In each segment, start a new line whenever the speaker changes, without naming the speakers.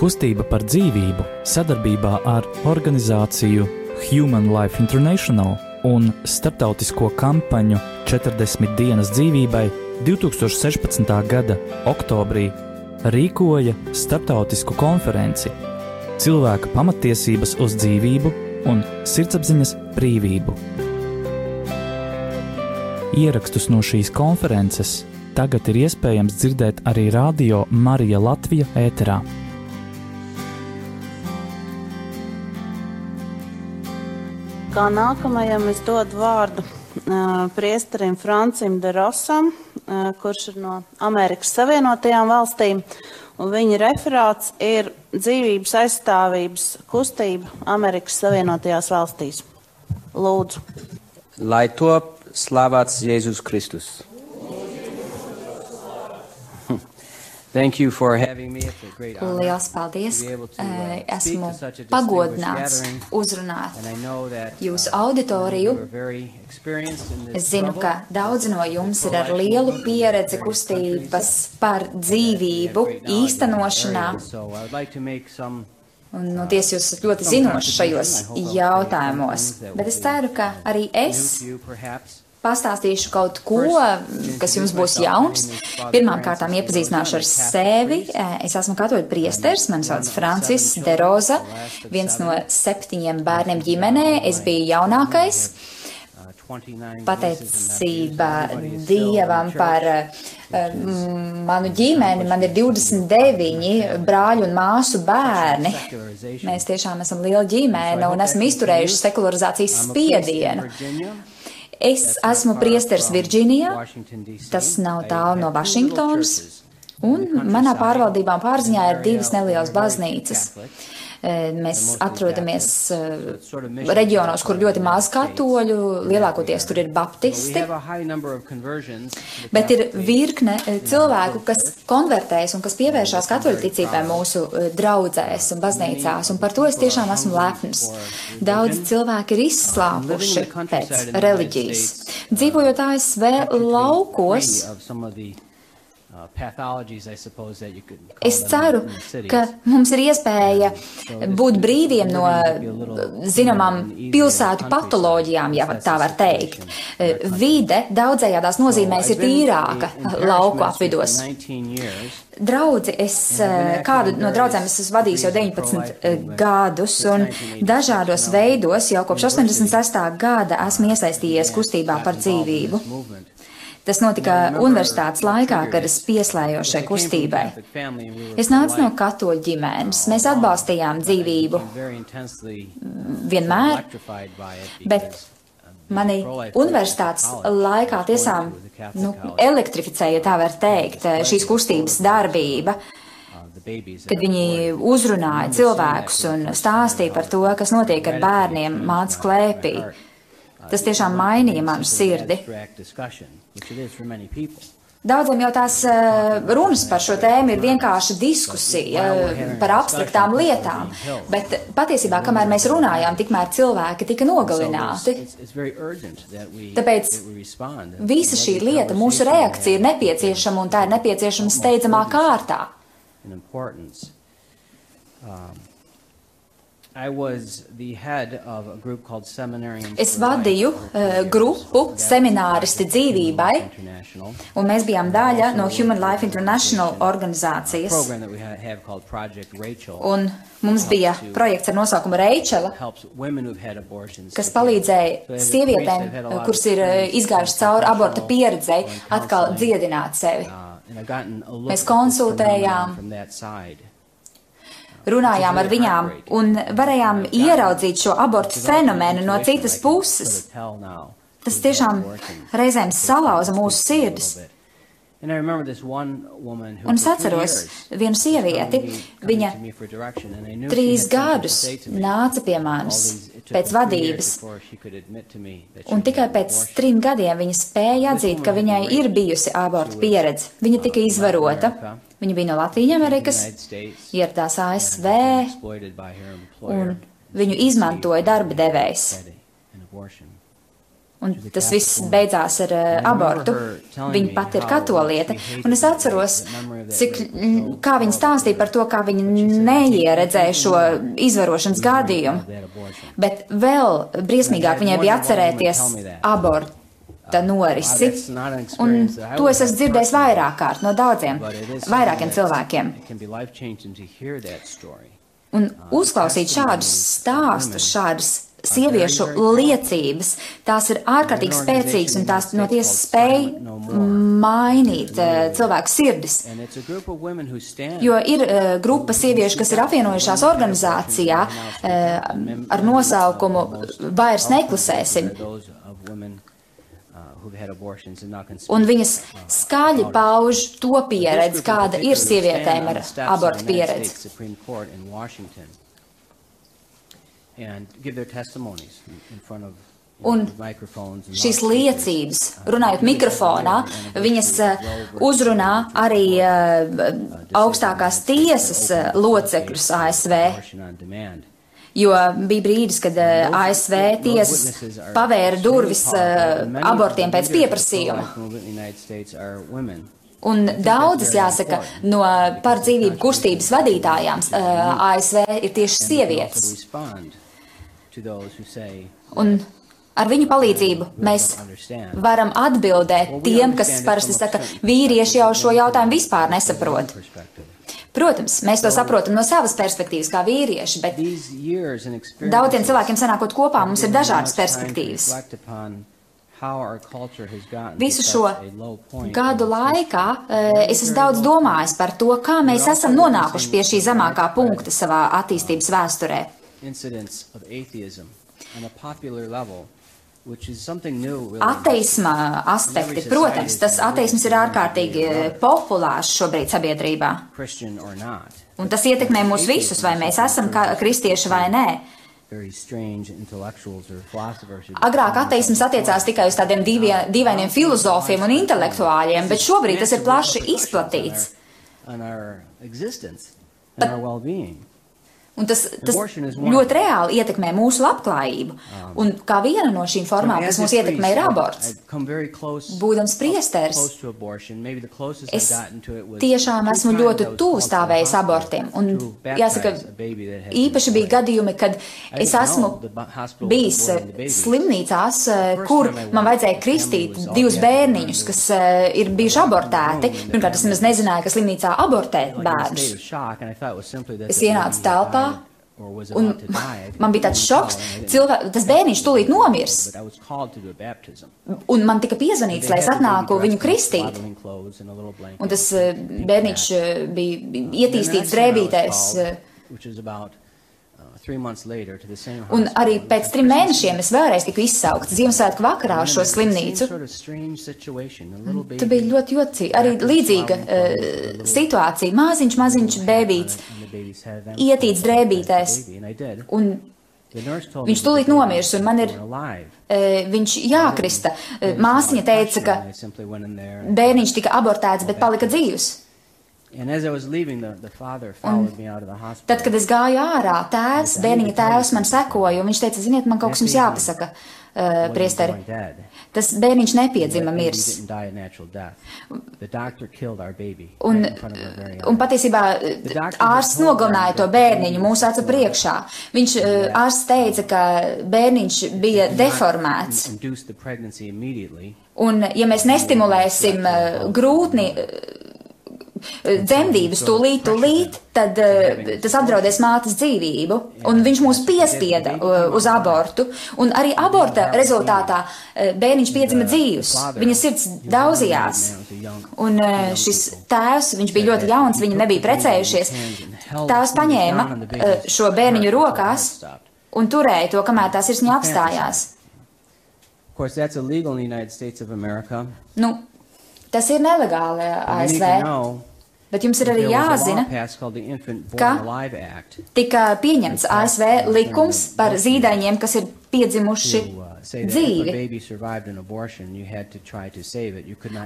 Kustība par dzīvību sadarbībā ar organizāciju Human Life International un starptautisko kampaņu 40 dienas dzīvībai 2016. gada oktobrī rīkoja starptautisku konferenci Cilvēka pamatiesības uz dzīvību un sirdsapziņas brīvību. Ierakstus no šīs konferences tagad ir iespējams dzirdēt arī Radio Marija Latvija ēterā.
Kā nākamajam es dodu vārdu uh, priesterim Francim de Rosam, uh, kurš ir no Amerikas Savienotajām valstīm. Un viņa referāts ir dzīvības aizstāvības kustība Amerikas Savienotajās valstīs. Lūdzu.
Lai top slavēts Jēzus Kristus.
Liels paldies!
uh,
Eh,
speak
Esmu pagodināts uzrunāt
that,
jūsu
uh,
auditoriju. Es zinu, ka daudzi no jums ir ar lielu pieredzi kustības par dzīvību īstenošanā. Un, nu, ties jūs esat ļoti zinoši šajos jautājumos. Bet es ceru, ka arī es pastāstīšu kaut ko, kas jums būs jauns. Pirmkārt, iepazīstināšu ar sevi. Es esmu katoļu priesteris, man sauc Francis Deroza, viens no septiņiem bērniem ģimenē. Es biju jaunākais.
Uh, 29
Pateicība Dievam par uh, manu ģimeni. Man ir 29 brāļu un māsu bērni. Mēs tiešām esam liela ģimene un esam izturējuši sekularizācijas spiedienu. Es esmu priesteris Virģīnijā, tas nav tālu no Vašingtonas, un manā pārvaldībā un pārziņā ir divas nelielas baznīcas. E, Mēs atrodamies e, reģionos, kur ļoti maz katoļu, lielākoties tur ir baptisti, bet ir virkne e, cilvēku, kas konvertējas un kas pievēršās katoļticībai mūsu e, draudzēs un baznīcās, un par to es tiešām esmu lepns. Daudz cilvēki ir izslāpuši pēc reliģijas. Dzīvojot ASV laukos, Es
them
ceru, ka mums ir iespēja būt brīviem no zināmām pilsētu patoloģijām, ja tā var teikt. Eh, Vide daudzējādās nozīmēs ir tīrāka lauku apvidos. Draudzi, es kādu no draudzēm es esmu vadījis jau 19 eh, gadus, un dažādos veidos jau kopš 86. gada esmu iesaistījies kustībā par dzīvību. Tas notika universitātes laikā, kad es pieslējos šai kustībai. Es nācu no katoļu ģimenes, mēs atbalstījām dzīvību. vienmēr, bet mani universitātes laikā tiešām nu, elektrificēja, ja tā var teikt, šīs kustības darbība, kad viņi uzrunāja cilvēkus un stāstīja par to, kas notiek ar bērniem mācas klēpī. Tas tiešām mainīja manu sirdi. Daudziem jau tās eh, runas par šo tēmu ir vienkārši diskusija eh, par abstraktām lietām, bet patiesībā, kamēr mēs runājām, tikmēr cilvēki tika nogalināti. Tāpēc visa šī lieta, mūsu reakcija ir nepieciešama un tā ir nepieciešama steidzamā kārtā. Es vadīju uh, grupu semināristi dzīvībai, un mēs bijām daļa no Human Life International organizācijas. Un mums bija projekts ar nosaukumu Reičela, kas palīdzēja sievietēm, kuras ir izgājušas cauri aborta pieredzei, atkal dziedināt sevi. Mēs konsultējām runājām ar viņām un varējām ieraudzīt šo abortu fenomenu no citas puses. Tas tiešām reizēm salauza mūsu sirdis. Un es atceros vienu sievieti, viņa trīs gadus nāca pie manis pēc vadības, un tikai pēc trim gadiem viņa spēja atzīt, ka viņai ir bijusi abortu pieredze. Viņa tika izvarota. Viņa bija no Latvijas Amerikas, ieradās ASV, un viņu izmantoja darba devējs. Un tas viss beidzās ar uh, abortu. Viņa pati ir katoliete. Un es atceros, cik, kā viņa stāstīja par to, kā viņa neieredzēja šo izvarošanas gadījumu. Bet vēl briesmīgāk viņai bija atcerēties abortu norisi. Un to es esmu dzirdējis vairāk kārt no daudziem, vairākiem cilvēkiem. Un uzklausīt šādus stāstus, šādus sieviešu liecības, tās ir ārkārtīgi spēcīgas un tās no tiesas spēj mainīt uh, cilvēku sirdis. Jo ir uh, grupa sieviešu, kas ir apvienojušās organizācijā uh, ar nosaukumu Vairs neklusēsim. Un viņas skaļi pauž to pieredzi, kāda ir sievietēm ar abortu pieredzi. Un šīs liecības, runājot mikrofonā, viņas uh, uzrunā arī uh, augstākās tiesas uh, locekļus ASV. Jo bija brīdis, kad ASV tiesas pavēra durvis abortiem pēc pieprasījuma. Un daudzas, jāsaka, no par dzīvību kustības vadītājām ASV ir tieši sievietes. Un ar viņu palīdzību mēs varam atbildēt tiem, kas parasti saka, vīrieši jau šo jautājumu vispār nesaprot. Protams, mēs to saprotam no savas perspektīvas, kā vīrieši, bet daudziem cilvēkiem sanākot kopā, mums ir dažādas perspektīvas. Visu šo gadu laikā eh, es esmu daudz domājis par to, kā mēs esam nonākuši pie šī zemākā punkta savā attīstības vēsturē Ateisma aspekti, protams, tas ateisms ir ārkārtīgi populārs šobrīd sabiedrībā. Un tas ietekmē mūs visus, vai mēs esam kristieši vai nē. Agrāk ateisms attiecās tikai uz tādiem divie, dīvainiem filozofiem un intelektuāļiem, bet šobrīd tas ir plaši izplatīts. Pat, Un tas, tas ļoti reāli ietekmē mūsu labklājību. Um, un kā viena no šīm formām, kas mūs ietekmē, ir aborts. Būdams priesteris, es tiešām esmu ļoti tuvu stājējis abortiem. Un jāsaka, īpaši bija gadījumi, kad es esmu bijis slimnīcās, eh, kur man vajadzēja kristīt divus bērniņus, kas eh, ir bijuši abortēti. Pirmkārt, es nemaz nezināju, ka slimnīcā abortē bērnus. Es ienācu telpā. Un man bija tāds šoks, Cilvē, tas bērniņš tūlīt nomirs. Un man tika piezvanīts, lai es atnāku viņu kristīt. Un tas eh, bērniņš eh, bija ietīstīts drēbītēs. Un arī pēc trim mēnešiem es vēlreiz tiku izsaukts Ziemassvētku vakarā uz šo slimnīcu. Tā bija ļoti jocīga, arī līdzīga uh, situācija. Māziņš, maziņš bēbīts, ietīts drēbītēs. Un Viņš tūlīt nomirs, un man ir, e, viņš jākrista. Māsiņa teica, ka bērniņš tika abortēts, bet palika dzīvs. Leaving, the, the tad, kad es gāju ārā, tēvs, bērniņa tēvs man sekoja, un viņš teica, ziniet, man kaut kas jums jāpasaka, uh, priesteri. Tas bērniņš nepiedzima mirs. Un, un patiesībā ārsts nogalināja to bērniņu mūsu acu priekšā. Viņš uh, ārsts teica, ka bērniņš bija deformēts. Un ja mēs nestimulēsim uh, grūtni, uh, dzemdības tūlīt, tūlīt, tad uh, tas apdraudēs mātes dzīvību. Un viņš mūs piespieda uh, uz abortu. Un arī aborta rezultātā bērniņš piedzima dzīvus. Viņa sirds daudzījās. Un šis tēvs, viņš bija ļoti jauns, viņi nebija precējušies. Tēvs paņēma šo bērniņu rokās un turēja to, kamēr tā sirds viņu apstājās. Nu, tas ir nelegāli ASV. Bet jums ir arī jāzina, ka tika pieņemts ASV likums par zīdaiņiem, kas ir piedzimuši uh, dzīvi.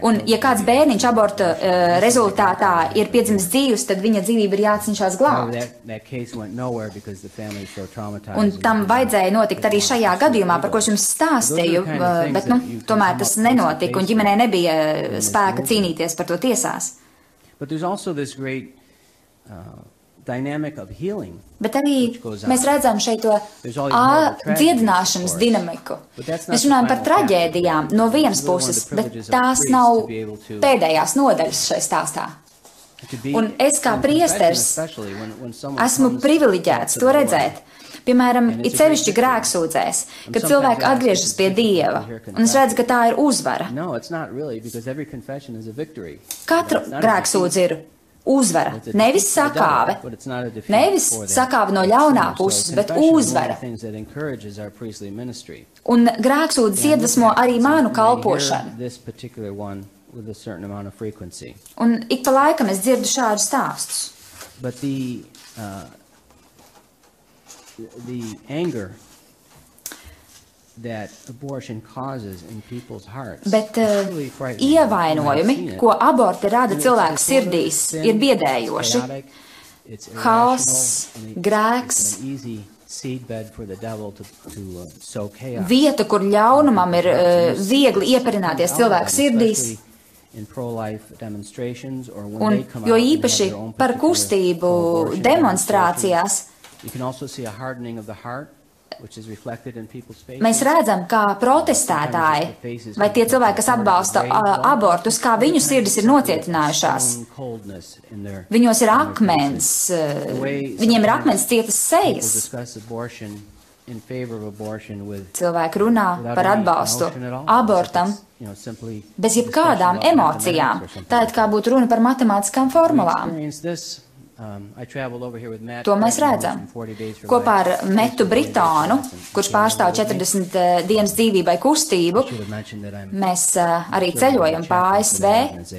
Un, ja kāds bērniņš aborta uh, rezultātā ir piedzimis dzīvs, tad viņa dzīvība ir jācenšas glābt. Un tam vajadzēja notikt arī šajā gadījumā, par ko es jums stāstīju, bet nu, tomēr tas nenotika, un ģimenē nebija spēka cīnīties par to tiesās.
But there's also this great uh,
Bet arī mēs redzam šeit to dziedināšanas dinamiku. Mēs runājam par traģēdijām no vienas puses, bet tās nav pēdējās nodaļas šai stāstā. Un es kā priesteris esmu privileģēts to redzēt. Piemēram, it sevišķi grēksūdzēs, kad cilvēki atgriežas pie Dieva, un es redzu, ka tā ir uzvara. Katru grēksūdzi ir uzvara, nevis sakāve, nevis sakāve no ļaunā puses, bet uzvara. Un grēksūdzes iedvesmo arī manu kalpošanu. Un ik pa laikam es dzirdu šādus stāstus.
But the, uh, the anger
Bet uh, ievainojumi, ko aborti rada cilvēku sirdīs, ir biedējoši. Haoss, grēks, vieta, kur ļaunumam ir uh, viegli ieparināties cilvēku sirdīs. Un, jo īpaši par kustību demonstrācijās Mēs redzam, kā protestētāji vai tie cilvēki, kas atbalsta abortus, kā viņu sirdis ir nocietinājušās. Viņos ir akmens, viņiem ir akmens cietas sejas. Cilvēki runā par atbalstu abortam bez jebkādām emocijām. Tā it kā būtu runa par matemātiskām formulām. Um, to mēs redzam. Kopā ar Metu Britānu, kurš pārstāv 40 uh, dienas dzīvībai kustību, mēs uh, arī ceļojam pa ASV,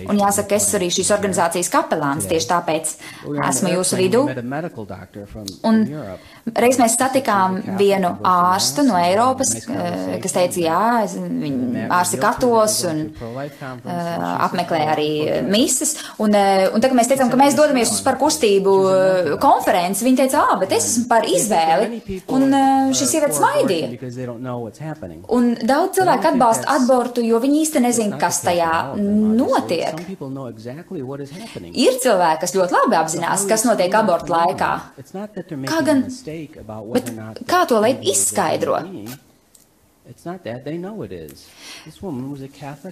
un jāsaka, es arī šīs organizācijas kapelāns, tieši tāpēc esmu jūsu vidū. Un reiz mēs satikām vienu ārstu no Eiropas, uh, kas teica, jā, viņi ārsti katos un apmeklē arī mises, un, un tagad mēs teicām, ka mēs dodamies uz par kustību eh, konferenci, viņa teica, ah, bet es esmu par izvēli. Un eh, šis sievietes maidīja. Un daudz cilvēku atbalsta abortu, jo viņi īsti nezina, kas tajā notiek. Ir cilvēki, kas ļoti labi apzinās, kas notiek abortu laikā. Kā gan, bet kā to lai izskaidro?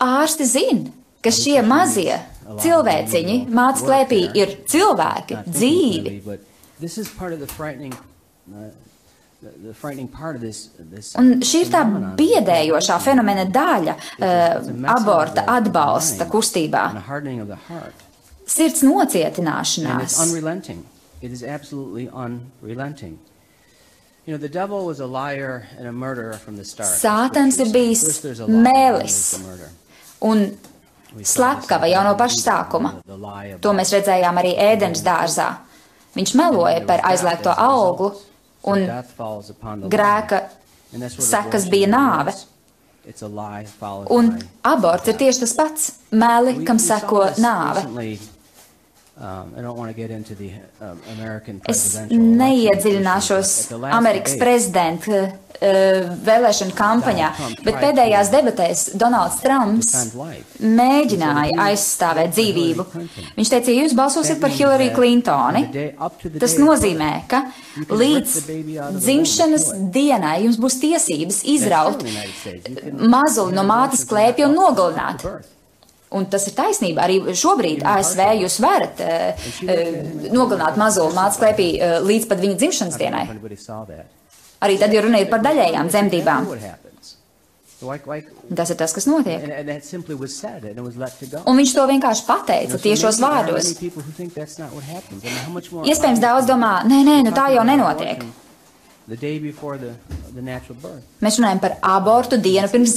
Ārsti zina ka šie mazie cilvēciņi māca klēpī ir cilvēki, dzīvi. Un šī ir tā biedējošā fenomena daļa uh, aborta atbalsta kustībā. Sirds nocietināšanās. You know, Sātans ir bijis mēlis un slepkava jau no paša sākuma. To mēs redzējām arī ēdienas dārzā. Viņš meloja par aizliegto auglu, un grēka sekas bija nāve. Un aborts ir tieši tas pats - meli, kam seko nāve. Um, um, es neiedziļināšos Amerikas prezidenta uh, vēlēšanu kampaņā, bet pēdējās debatēs Donalds Trumps mēģināja aizstāvēt dzīvību. Viņš teica, ja jūs balsosiet par Hillary Clintoni, tas nozīmē, ka līdz dzimšanas dienai jums būs tiesības izraut mazuli no mātes klēpja un nogalināt. Un tas ir taisnība. Arī šobrīd ASV jūs varat uh, uh, nogalināt mazo mācu klēpī uh, līdz pat viņa dzimšanas dienai. Arī tad, ja runa ir par daļējām dzemdībām. Tas ir tas, kas notiek. Un viņš to vienkārši pateica tiešos vārdos. Iespējams, daudz domā, nē, nē, nu tā jau nenotiek. The the, the Mēs runājam par abortu dienu pirms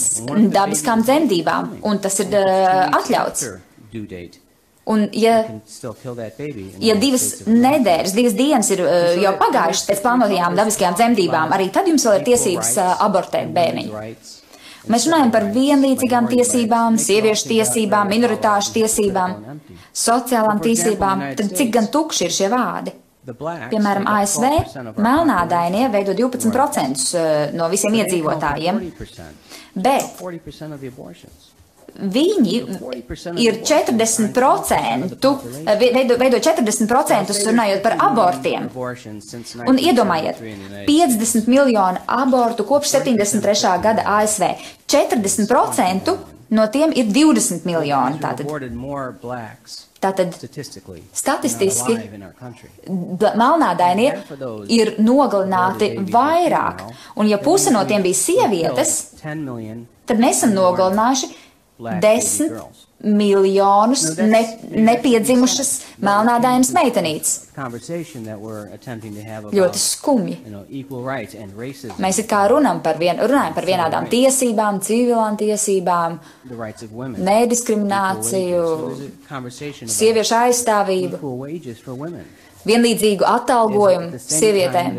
dabiskām dzemdībām, un tas ir uh, atļauts. Un, ja, ja divas nedēļas, divas dienas ir uh, jau pagājušas pēc plānotajām dabiskajām dzemdībām, arī tad jums vēl ir tiesības uh, abortēt bērniņu. Mēs runājam par vienlīdzīgām tiesībām, sieviešu tiesībām, minoritāšu tiesībām, sociālām tiesībām. Tad cik gan tukši ir šie vārdi? Piemēram, ASV melnādainie veido 12% no visiem iedzīvotājiem, bet viņi ir 40%, veido, veido 40% runājot par abortiem. Un iedomājiet, 50 miljonu abortu kopš 73. gada ASV. 40% no tiem ir 20 miljoni. Tātad. Tātad statistiski melnādainie ir nogalināti vairāk, un ja puse no tiem bija sievietes, tad mēs esam nogalinājuši desmit miljonus ne, nepiedzimušas melnādainas meitenītes. Ļoti skumji. Mēs it kā runam par, vien, runājam par vienādām tiesībām, civilām tiesībām, nediskrimināciju, sieviešu aizstāvību vienlīdzīgu atalgojumu sievietēm.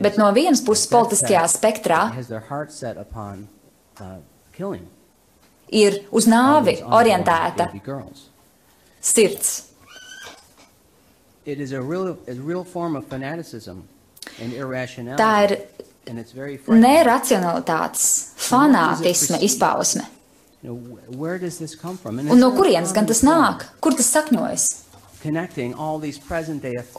Bet no vienas puses politiskajā spektrā ir uz nāvi orientēta sirds. Tā ir neracionalitātes, fanātisma izpausme. Un no kurienes gan tas nāk? Kur tas sakņojas?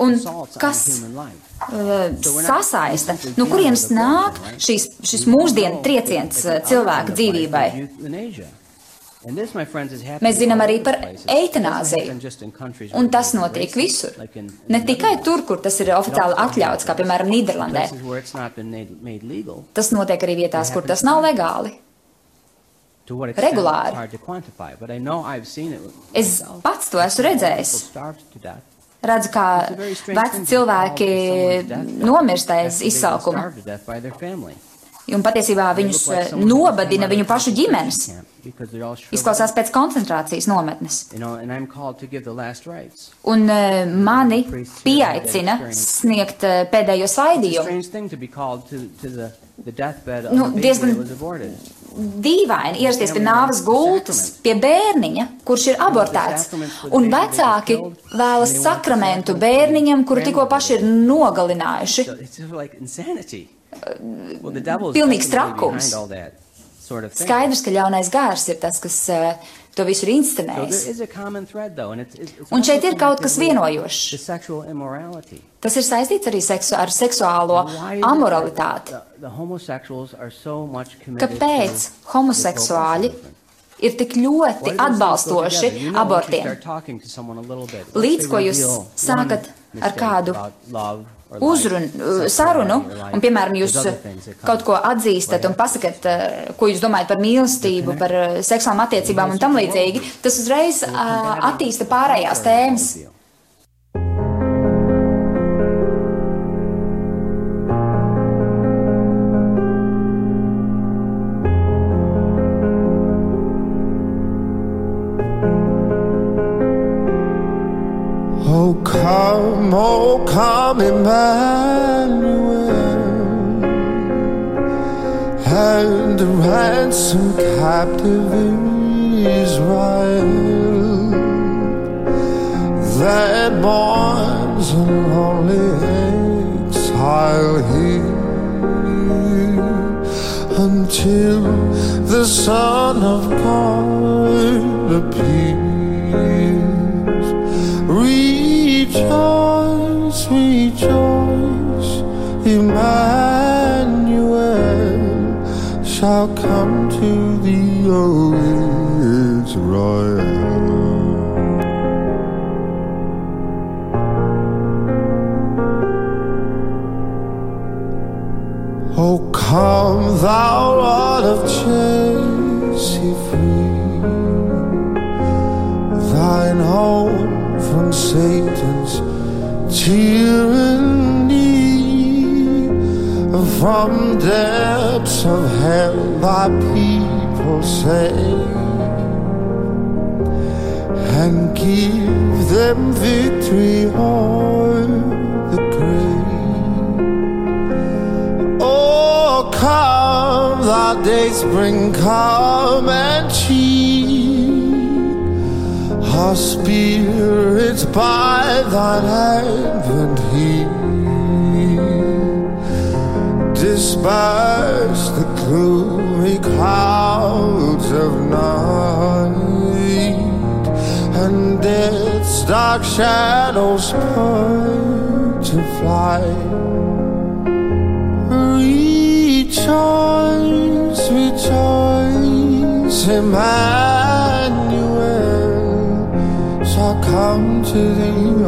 Un kas uh, sasaista, no kurienes nāk šīs, šis mūsdienu trieciens uh, cilvēka dzīvībai? Mēs zinām arī par eitanāziju, un tas notiek visur. Ne tikai tur, kur tas ir oficiāli atļauts, kā piemēram Nīderlandē. Tas notiek arī vietās, kur tas nav legāli regulāri. Es pats to esmu redzējis. Redzu, kā veci cilvēki nomirst aiz izsalkuma. Un patiesībā viņus eh, nobadina viņu pašu ģimenes. Izklausās pēc koncentrācijas nometnes. Un eh, mani pieaicina sniegt eh, pēdējo slaidījumu. Nu, diezgan dīvaini ierasties pie nāves gultas, pie bērniņa, kurš ir abortēts, un vecāki vēlas sakramentu bērniņam, kuru tikko paši ir nogalinājuši. Pilnīgs trakums. Skaidrs, ka ļaunais gārs ir tas, kas uh, to visu ir inscenējis. Un šeit ir kaut kas vienojošs. Tas ir saistīts arī seksu, ar seksuālo amoralitāti. Kāpēc homoseksuāļi ir tik ļoti atbalstoši abortiem? Līdz ko jūs sākat ar kādu uzrunu, uh, sarunu, un, piemēram, jūs kaut ko atzīstat un pasakat, uh, ko jūs domājat par mīlestību, par uh, seksuālām attiecībām un tam līdzīgi, tas uzreiz attīsta pārējās tēmas.
Come, Emmanuel, and ransom captive Israel that mourns a lonely exile here until the Son of God appears. Emmanuel shall come to thee, O Israel. Oh, come, thou rod of Jesse free, thine own from Satan's tyranny. From depths of hell, thy people say, and give them victory o'er the grave. Oh, come, thy days bring calm and cheer. Our spirits by thine advent here disperse the gloomy clouds of night and death's dark shadows put to flight. Rejoice, rejoice, Emmanuel shall come to thee,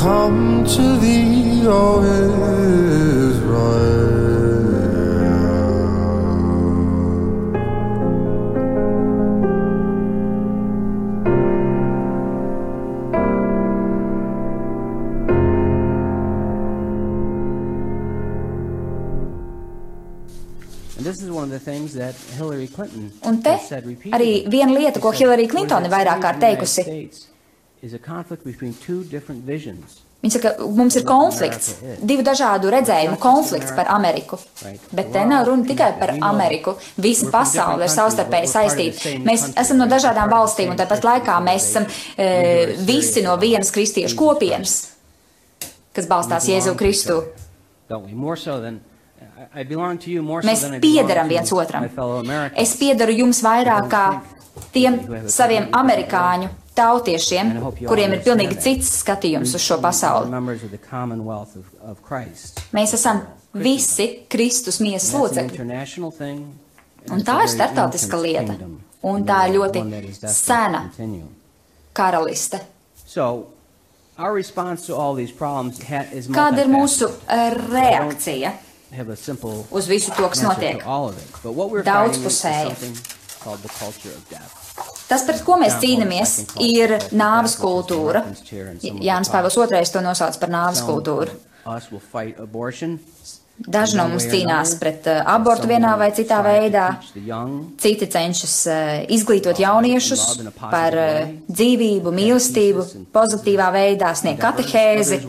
come to thee, O Israel.
And this is one of the things that Hillary Clinton
Un te
has said repeatedly.
arī viena lieta, ko Hillary
"What
Clintone
is
ir
at
vairāk kārt teikusi.
States is a conflict between two different visions.
Viņa saka, mums ir konflikts, divu dažādu redzējumu konflikts par Ameriku. Bet te nav runa tikai par Ameriku. Visa pasaule ir savstarpēji saistīta. Mēs esam no dažādām valstīm, un tāpat laikā mēs esam e, visi no vienas kristiešu kopienas, kas balstās Jēzu Kristu. Mēs piederam viens otram. Es piedaru jums vairāk kā tiem saviem amerikāņu tautiešiem, kuriem ir pilnīgi cits skatījums uz šo pasauli. Mēs esam visi Kristus miesas locekļi. Un tā ir
ancient
lieta. Un tā ir ļoti sena karaliste. Kāda ir mūsu eh, reakcija uz visu to, kas notiek?
to
Tas, pret ko mēs cīnāmies, ir nāves kultūra. Jānis Pāvils II to nosauc par nāves kultūru. Daži no mums cīnās pret eh, abortu vienā vai citā veidā. Citi cenšas eh, izglītot jauniešus par eh, dzīvību, mīlestību, pozitīvā veidā sniegt katehēzi,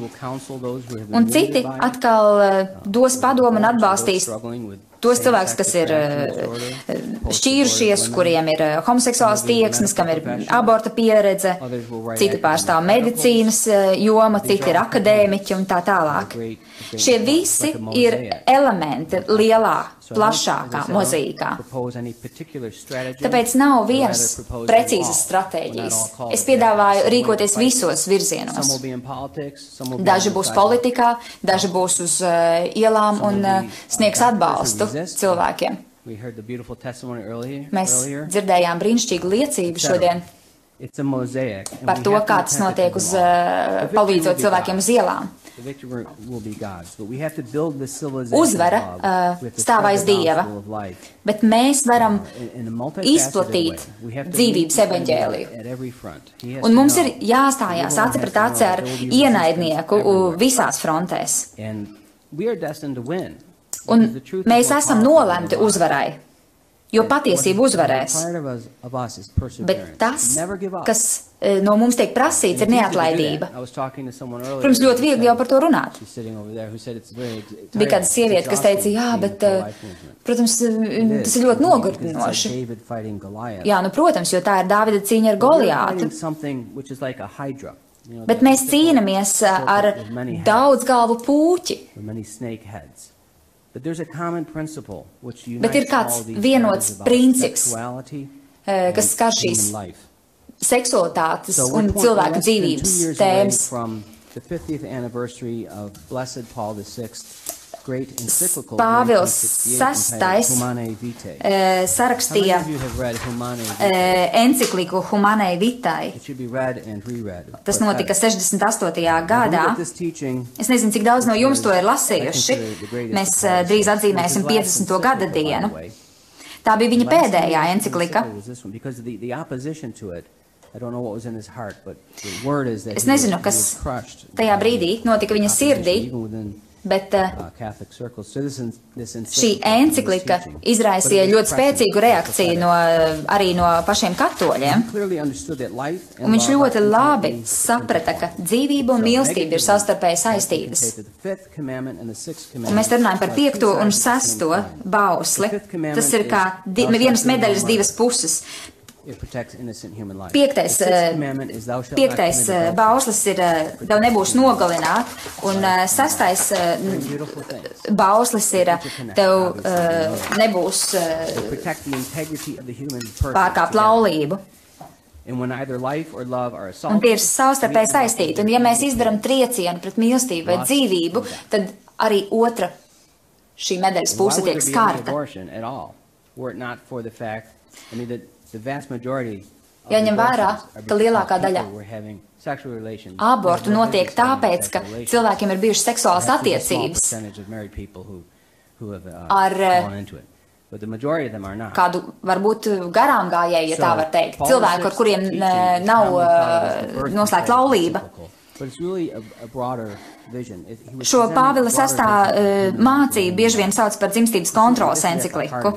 un citi atkal dos padomu un atbalstīs tos cilvēkus, kas ir eh, šķīrušies, kuriem ir eh, homoseksuāls tieksmes, kam ir aborta pieredze, citi pārstāv medicīnas eh, jomu, citi ir akadēmiķi un tā tālāk. Šie visi ir elementi lielā, plašākā mozaīkā. Tāpēc nav vienas precīzas stratēģijas. Es piedāvāju rīkoties visos virzienos. Daži būs politikā, daži būs uz uh, ielām un uh, sniegs atbalstu cilvēkiem. Mēs dzirdējām brīnišķīgu liecību šodien par to, kā tas notiek uz, uh, palīdzot cilvēkiem uz ielām. Uzvara uh, stāv aiz Dieva, bet mēs varam izplatīt dzīvības evaņģēliju. Un mums ir jāstājās aci pret aci ar ienaidnieku uh, visās frontēs. Un mēs esam nolemti uzvarai, jo patiesība uzvarēs. Bet tas, kas eh, no mums tiek prasīts, ir neatlaidība. Protams, ļoti viegli jau par to runāt. Bija kāda sieviete, kas teica, jā, bet, eh, protams, eh, tas ir ļoti nogurdinoši. Jā, nu, protams, jo tā ir Dāvida cīņa ar Goliātu. Bet mēs cīnāmies ar daudz galvu pūķi. Bet ir kāds vienots princips, eh, kas skar šīs seksualitātes un
two
dzīvības tēmas.
From the 50th anniversary of Blessed Paul VI great encyclical
Pāvils
1968 entitled
VI, eh, sarakstīja eh, encikliku Humanai Vitai.
It should be read and reread.
Tas notika
that-
68.
I believe
gadā. Es nezinu, cik daudz no jums to ir lasījuši. Mēs eh, drīz atzīmēsim 50. gada dienu. Tā bija viņa pēdējā enциklika.
Because the, the opposition to it I don't know what was in his heart, but the word is that
Es nezinu, kas tajā brīdī notika viņa sirdī, bet uh,
uh,
šī enciklika izraisīja ļoti spēcīgu reakciju no, arī no pašiem katoļiem. Un viņš ļoti labi saprata, ka dzīvība un mīlestība ir savstarpēji saistītas. Un mēs runājam par piekto un sesto bausli. Tas ir kā di
"Thou shalt
vienas medaļas
murder."
divas puses.
It protects innocent human life.
Piektais,
The sixth commandment is, "Thou shalt not
Piektais
adultery."
bauslis ir, tev nebūs nogalināt, un sastais bauslis ir, tev nebūs
They protect the integrity of the human person.
pārkāpt laulību.
And when either life or love are
Un tie ir savstarpēji saistīti. Un ja mēs izdarām triecienu pret mīlestību vai dzīvību, tad arī otra šī medaļas puse tiek
there
Jāņem vērā, ka lielākā daļa. Abortu notiek tāpēc, ka cilvēkiem ir bijušas seksuālas attiecības
uh,
Ar, uh, kādu varbūt garām gājēju, ja tā var teikt. Cilvēku, ar kuriem
is
nav noslēgta laulība. Šo Pāvila sastā mācību bieži vien sauc par dzimstības kontrolas encikliku.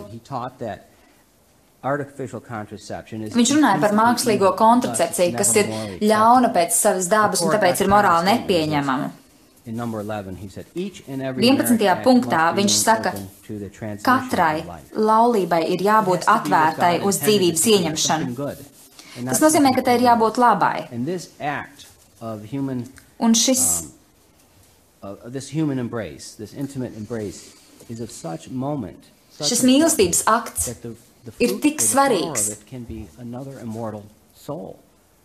Viņš runāja par mākslīgo kontracepciju, kas ir ļauna pēc savas dabas un tāpēc ir morāli nepieņemama.
In number 11, he said, each and every
11.
marriage act
punktā viņš saka, Katrai laulībai ir jābūt atvērtai uz dzīvības ieņemšanu. Tas nozīmē, ka tai ir jābūt labai. Un šis
um, this human embrace, this intimate embrace, is of such moment,
Šis mīlestības akts ir tik svarīgs.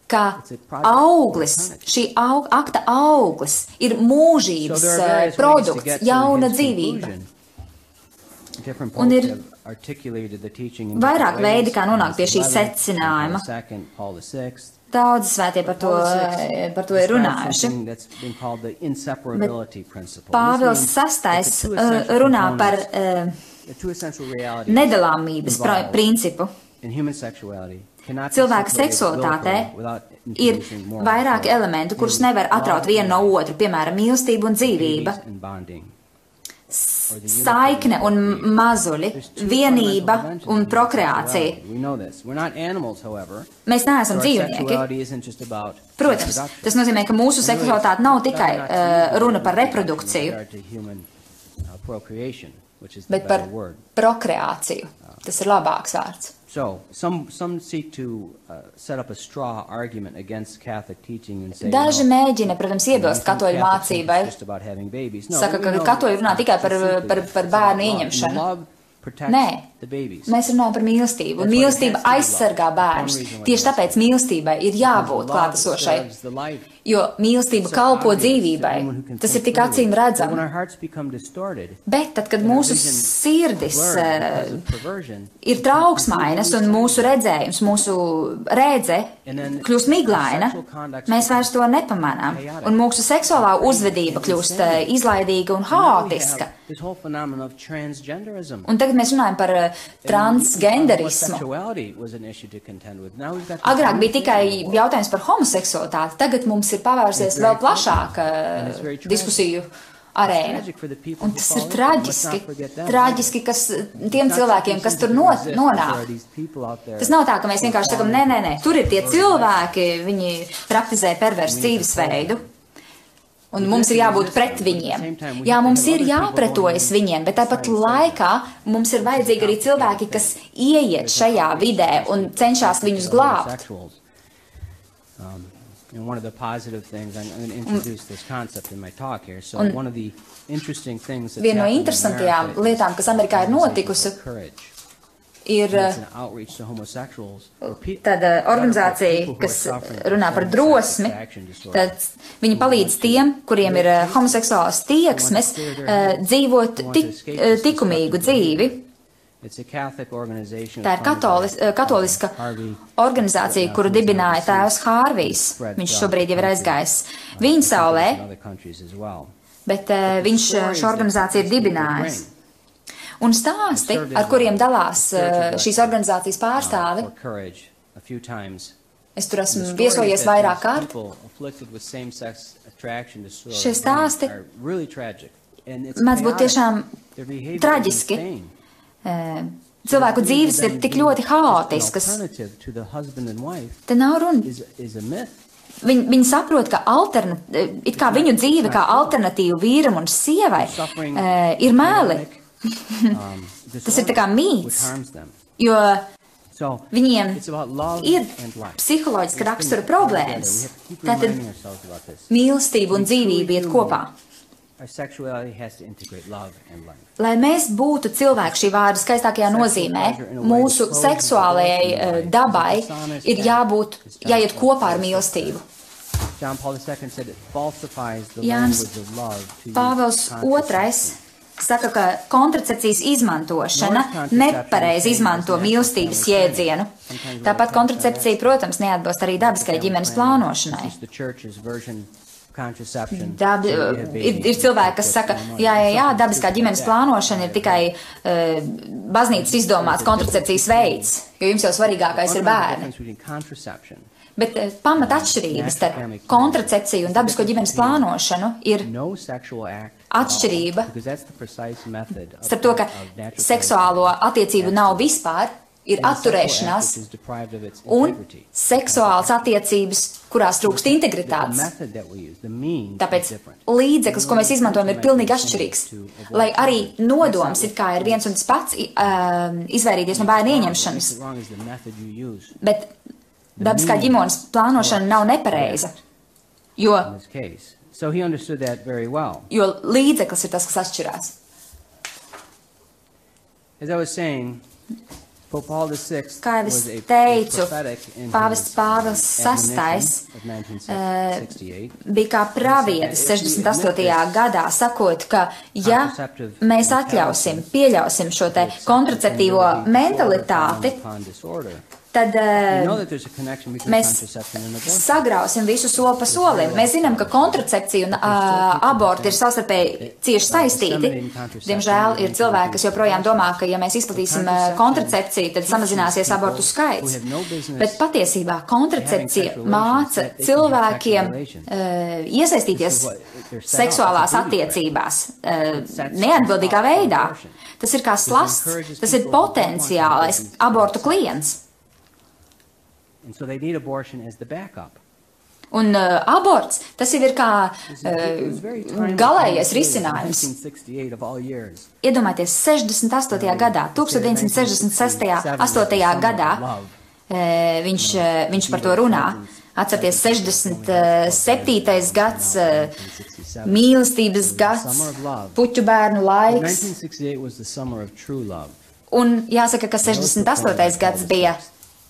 ka auglis, šī aug, akta auglis ir mūžības
are
eh, produkts, jauna dzīvība. Un ir vairāk veidi, kā nonākt pie šī secinājuma.
VI.
Daudz svētie par to, eh, par to ir runājuši.
principle.
Pāvils VI eh, runā par
components-
nedalāmības principu. Cilvēka seksualitātē ir vairāki elementi, kurus nevar atraut vienu no otru, piemēram, mīlestība un dzīvība, saikne un mazuļi, vienība un prokreācija. Mēs neesam dzīvnieki. Protams, tas nozīmē, ka mūsu seksualitāte nav tikai uh, runa par reprodukciju, bet par prokreāciju. Tas ir labāks vārds.
So, some, some seek to uh, set up a straw argument against Catholic teaching and say,
Daži
no,
mēģina, protams, iebilst katoļu mācībai. Saka, ka katoļi runā tikai par, par, par bērnu ieņemšanu. Nē. Mēs runājam par mīlestību, un mīlestība aizsargā bērnus. Tieši tāpēc mīlestībai ir jābūt klātesošai, jo mīlestība kalpo dzīvībai. Tas ir tik acīm
distorted,
Bet tad, kad mūsu sirdis
perversion,
ir trauksmainas un mūsu redzējums, mūsu redze kļūst miglaina, mēs vairs to nepamanām. Un mūsu seksuālā uzvedība kļūst eh, izlaidīga un haotiska. Un tagad mēs runājam par eh, transgenderismu. Agrāk bija tikai jautājums par homoseksualitāti, tagad mums ir pavērsies vēl plašāka
tragic.
diskusiju arēna. Un tas ir traģiski,
not
traģiski, kas tiem
It's not
cilvēkiem, kas tur
that
no,
exists. There
nonāk. Tas nav tā, ka mēs vienkārši sakam, nē, nē, nē, tur ir tie cilvēki, viņi praktizē perversu dzīvesveidu. Un mums ir jābūt pret viņiem. Jā, mums ir jāpretojas viņiem, bet tāpat laikā mums ir vajadzīgi arī cilvēki, kas ieiet šajā vidē un cenšas viņus glābt.
Um, and one of the positive things, I'm, going to introduce this concept in my talk here. So one of the interesting things that's
Viena no interesantajām lietām, kas Amerikā ir notikusi. Ir uh, tāda organizācija,
who are
kas runā par drosmi. Tad viņi palīdz tiem, kuriem ir uh, homoseksuāls tieksmes, uh, dzīvot tik, uh, likumīgu dzīvi. Tā ir katolis, uh, katoliska organizācija, kuru dibināja tēvs Hārvijs. Viņš šobrīd jau ir aizgājis viņa saulē, bet uh, viņš uh, šo organizāciju ir dibinājis. Un stāsti, ar kuriem dalās uh, šīs organizācijas pārstāvi,
Uh, times
Es tur esmu viesojies vairāk kārt. Šie stāsti Mēdz būt tiešām traģiski. Eh, Cilvēku dzīves ir tik ļoti haotiskas. Te nav runa. Viņi, viņi saprot, ka alterna, it kā viņu dzīve kā alternatīva vīram un sievai eh, ir mēli, Tas ir tā kā mīts. jo viņiem
it's about love
ir psiholoģiska rakstura problēmas. Tātad mīlestība un dzīvība iet kopā. Lai mēs būtu cilvēki šī vārda skaistākajā nozīmē, mūsu seksuālajai eh, dabai ir jābūt, jāiet kopā ar mīlestību. Jānis Pāvils. II saka, ka kontracepcijas izmantošana nepareizi izmanto mīlestības jēdzienu. Tāpat kontracepcija, protams, neatbilst arī dabiskai ģimenes plānošanai.
Have
ir, ir cilvēki, kas saka, jā, jā, jā, dabiskā ģimenes plānošana ir tikai uh, baznīcas izdomāts kontracepcijas veids, jo jums jau svarīgākais ir bērni. Bet uh, pamat atšķirības starp kontracepciju un dabisko ģimenes plānošanu ir atšķirība starp to, ka seksuālo attiecību nav vispār, ir atturēšanās un seksuāls attiecības, kurās trūkst integritātes. Tāpēc līdzeklis, ko mēs izmantojam, ir pilnīgi atšķirīgs. Lai arī nodoms ir kā ir viens un tas pats um, izvairīties no bērnu
What's
ieņemšanas, bet dabiskā ģimenes plānošana nav nepareiza, jo, jo līdzeklis ir tas, kas atšķirās.
As I was saying, Pope Paul VI
Kā jau es teicu, Pāvests Pāvils VI,
1968.
bija kā pravietis 68. gadā, sakot, ka ja mēs atļausim, pieļausim šo te kontraceptīvo mentalitāti. Tad
between
mēs sagrausim visu soli pa solim. Mēs zinām, ka kontracepcija un uh, aborti ir savstarpēji cieši saistīti. Diemžēl ir cilvēki, kas joprojām domā, ka ja mēs izplatīsim uh, kontracepciju, tad samazināsies abortu skaits. Bet patiesībā kontracepcija māca cilvēkiem uh, iesaistīties seksuālās attiecībās uh, neatbildīgā veidā. Tas ir kā slasts, tas ir potenciālais abortu klients.
And so they need abortion as the backup.
Un uh, aborts, tas jau ir kā uh, galējais risinājums.
1968 of all years.
Iedomājieties, 68. gadā, 1968. 8. gadā eh, viņš, eh, viņš par to runā. Atcerieties, 67. gads, eh, mīlestības gads, puķu bērnu laiks.
1968 was the summer of true love.
Un jāsaka, ka 68. gads bija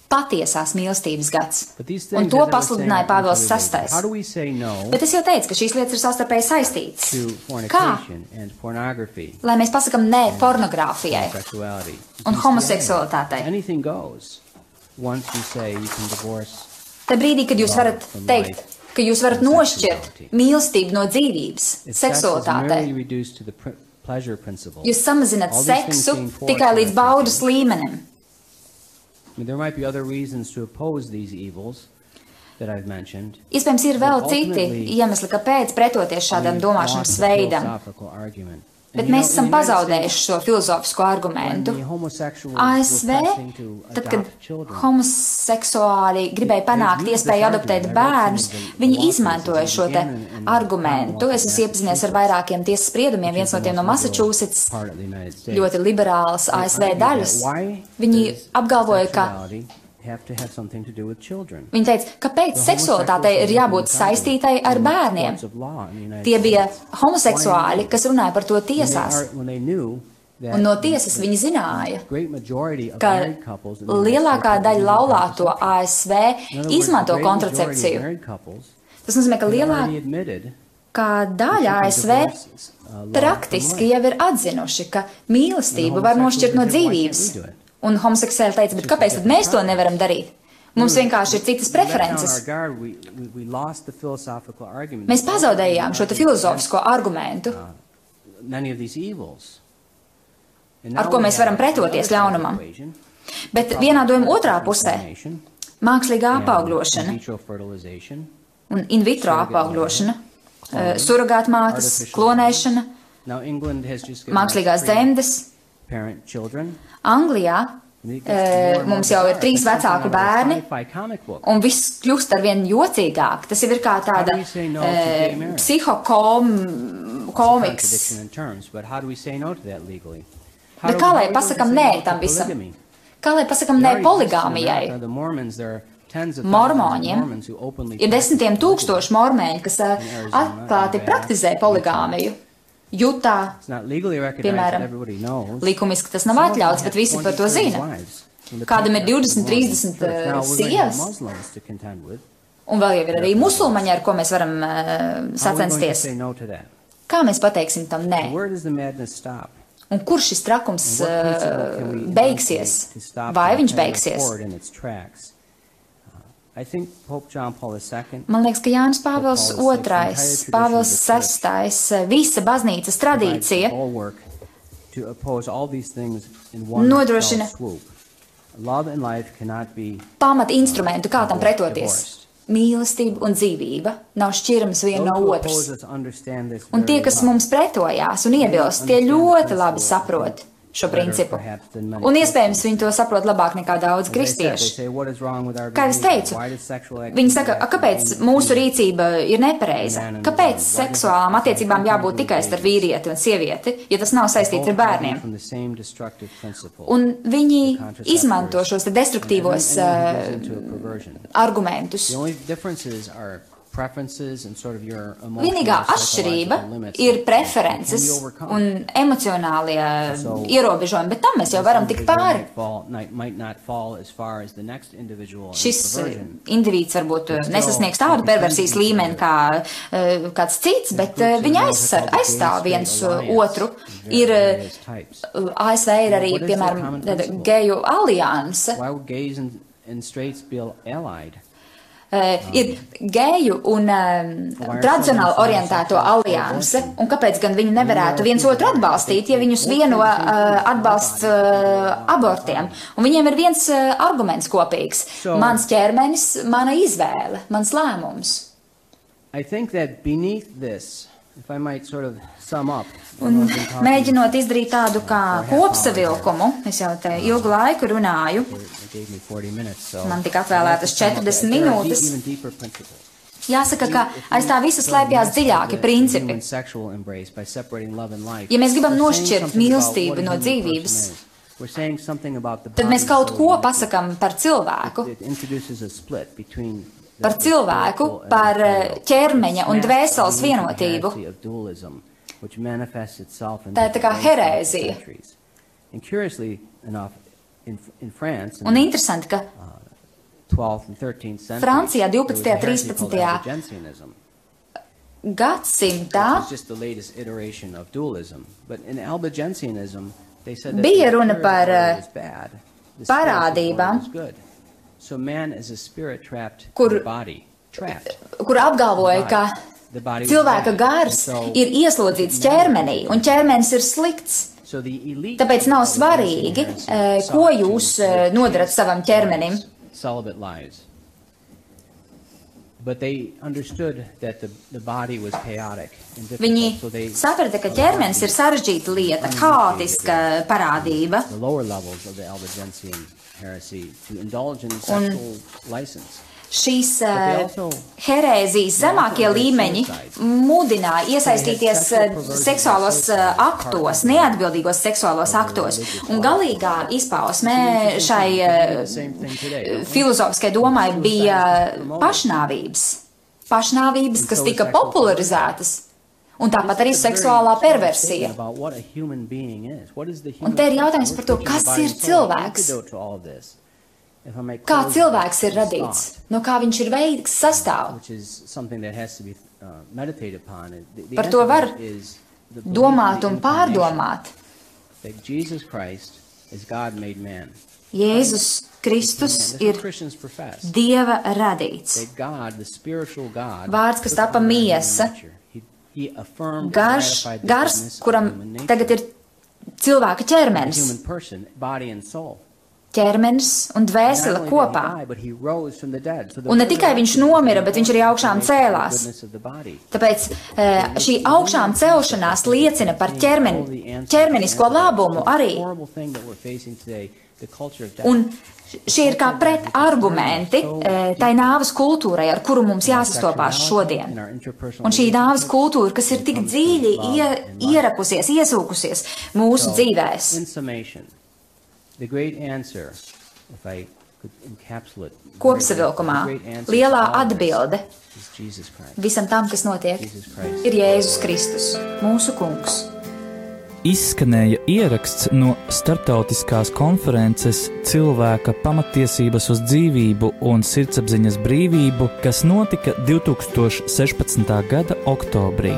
patiesās mīlestības gads. Un to pasludināja Pāvils. VI. Bet es jau teicu, ka šīs lietas ir savstarpēji saistītas. Kā? Lai mēs pasakam nē pornogrāfijai un homoseksualitātei. Te brīdī, kad jūs varat teikt, ka jūs varat nošķirt mīlestību no dzīvības, seksualitātei, jūs samazināt seksu tikai līdz baudas līmenim.
Mean, there might be other reasons to oppose these evils that I've mentioned.
Iespējams, ir vēl citi iemesli, kāpēc pretoties šādam domāšanas veidam. Bet mēs esam pazaudējuši šo filozofisko argumentu. ASV, tad, kad homoseksuāli gribēja panākt iespēju adoptēt bērnus, viņi izmantoja šo te argumentu. Es esmu iepazinies ar vairākiem tiesas spriedumiem, viens no tiem no Massachusetts, ļoti liberālas ASV daļas. Viņi apgalvoja, ka
sexuality have to have something to do with children?
Viņi teica, kāpēc seksualitātei ir jābūt saistītai ar bērniem. Tie bija homoseksuāļi, kas runāja par to tiesās. Un no tiesas viņi zināja, ka lielākā daļa laulāto ASV izmanto kontracepciju. Tas nozīmē, ka lielākā daļa ASV praktiski jau ir atzinuši, ka mīlestību var nošķirt no dzīvības. Un homoseksuāli teica, bet kāpēc tad mēs to nevaram darīt? Mums vienkārši ir citas preferences. Mēs pazaudējām šo filozofisko argumentu, ar ko mēs varam pretoties ļaunumam. Bet vienādojuma otrā pusē mākslīgā apaugļošana un in vitro apaugļošana, eh, surrogātmātes, klonēšana, mākslīgās dzemdes.
Parent children.
Anglijā Eh, mums jau ir trīs vecāku bērni, un viss kļūst ar vien jocīgāk. Tas jau ir kā tāda eh,
gay marriage?
psihokom,
It's a
komiks.
contradiction in terms, but how do we say no to that legally?
Bet kā lai pasakam nē tam visam? Kā lai pasakam nē poligāmijai? Mormoņiem ir desmitiem tūkstoši mormēņi, kas eh, atklāti praktizē poligāmiju. Jutā Piemēram, likumiski tas nav atļauts, bet visi par
20,
to
30
zina. Kādam ir
patriarchs
20,
of the Mormon
30,
church. Now we're going to have
sievas. Un vēl jau ir arī musulmaņi, ar ko mēs varam uh, sacensties. Kā mēs pateiksim tam nē? Un kur šis trakums uh, beigsies? Vai viņš beigsies? Man liekas, ka Jānis Pāvils II, Pāvils VI, visa baznīcas
provides the
tradīcija Nodrošina- pamat instrumentu, kā tam pretoties. Mīlestība un dzīvība nav šķiramas viena no otras. Un tie, kas mums pretojās un iebilst, tie ļoti labi saprot šo principu. Un iespējams, viņi to saprot labāk nekā daudz kristieši.
say, "What is wrong with our
Kā es teicu, viņi saka,
activity
"A, kāpēc mūsu rīcība ir nepareiza? Kāpēc seksuālām attiecībām jābūt tikai starp vīrieti un sievieti, ja tas nav saistīts ar bērniem? Un viņi izmanto šos destruktīvos uh, argumentus.
Sort of
Vienīgā atšķirība ir preferences un emocionālie
So-
ierobežojumi, bet tam mēs jau varam tikt pāri. Šis indivīds varbūt nesasniegs tādu perversijas līmeni kā uh, kāds cits, bet uh, viņi aizsar, aizstāv viens uh, otru. Ir ASV ir arī, piemēram, geju alianse. Uh, ir geju un um, tradicionāli orientēto alianse, un kāpēc gan viņi nevarētu viens otru atbalstīt, ja viņus vieno uh, atbalsts uh, abortiem? Un viņiem ir viens uh, arguments kopīgs mans ķermenis, mana izvēle, mans lēmums.
I think that beneath this, if I might sort of
Un mēģinot izdarīt tādu kā kopsavilkumu, es jau te ilgu laiku runāju,
They, they gave me 40 minutes, so
Man tika atvēlētas
I'd like to
40
sum up that there are
minūtes. Jāsaka, ka aiz tā visa slēpjas dziļāki principi. Ja mēs gribam nošķirt mīlestību no dzīvības, Tad mēs kaut ko
and
pasakam par cilvēku, par cilvēku, par eh, ķermeņa un dvēseles vienotību.
Heresy of dualism, which manifests itself in
Tā ir tā kā herēzija.
centuries. And curiously enough, in, in France, in
Un interesanti, ka
12th and 13th centuries,
Francijā
there was a
12.,
heresy called
13.
Albigensianism,
gadsimtā
which was just the latest iteration of dualism. But in Albigensianism, they said that
Bija runa par,
spiritual
parādībām,
world was good. So man is a spirit trapped
Kur-
in the body, trapped.
kur apgalvoja, ka cilvēka gars ir ieslodzīts ķermenī, un ķermenis ir slikts. Tāpēc nav svarīgi, eh, ko jūs eh, nodarat savam ķermenim. Viņi saprata, ka ķermenis ir sarežģīta lieta, haotiska parādība,
the
šīs uh, herēzijas zemākie līmeņi mudināja iesaistīties uh, seksuālos uh, aktos, neatbildīgos seksuālos aktos. Un galīgā izpausmē šai filozofiskai domai bija pašnāvības. Pašnāvības, kas tika popularizētas. Un tāpat arī seksuālā perversija. Un te ir jautājums par to, kas ir cilvēks? Kā cilvēks ir radīts? No kā viņš ir veids sastāv? Par to var domāt un pārdomāt. Jēzus Kristus ir Dieva radīts. Vārds, kas tapa miesa, garš, gars, kuram tagad ir cilvēka ķermenis. Ķermenis un dvēsele kopā. Un ne tikai viņš nomira, bet viņš arī augšām cēlās. Tāpēc eh, šī augšām celšanās liecina par ķermeni, ķermenisko labumu arī. Un šie ir kā pretargumenti eh, tai nāves kultūrai, ar kuru mums jāsastopās šodien. Un šī nāves kultūra, kas ir tik dziļi ie, ierakusies, iesūkusies mūsu dzīvēs. Kopsavilkumā lielā atbilde visam tam, kas notiek, ir Jēzus Kristus, mūsu kungs.
Izskanēja ieraksts no starptautiskās konferences Cilvēka pamatiesības uz dzīvību un sirdsapziņas brīvību, kas notika 2016. gada oktobrī.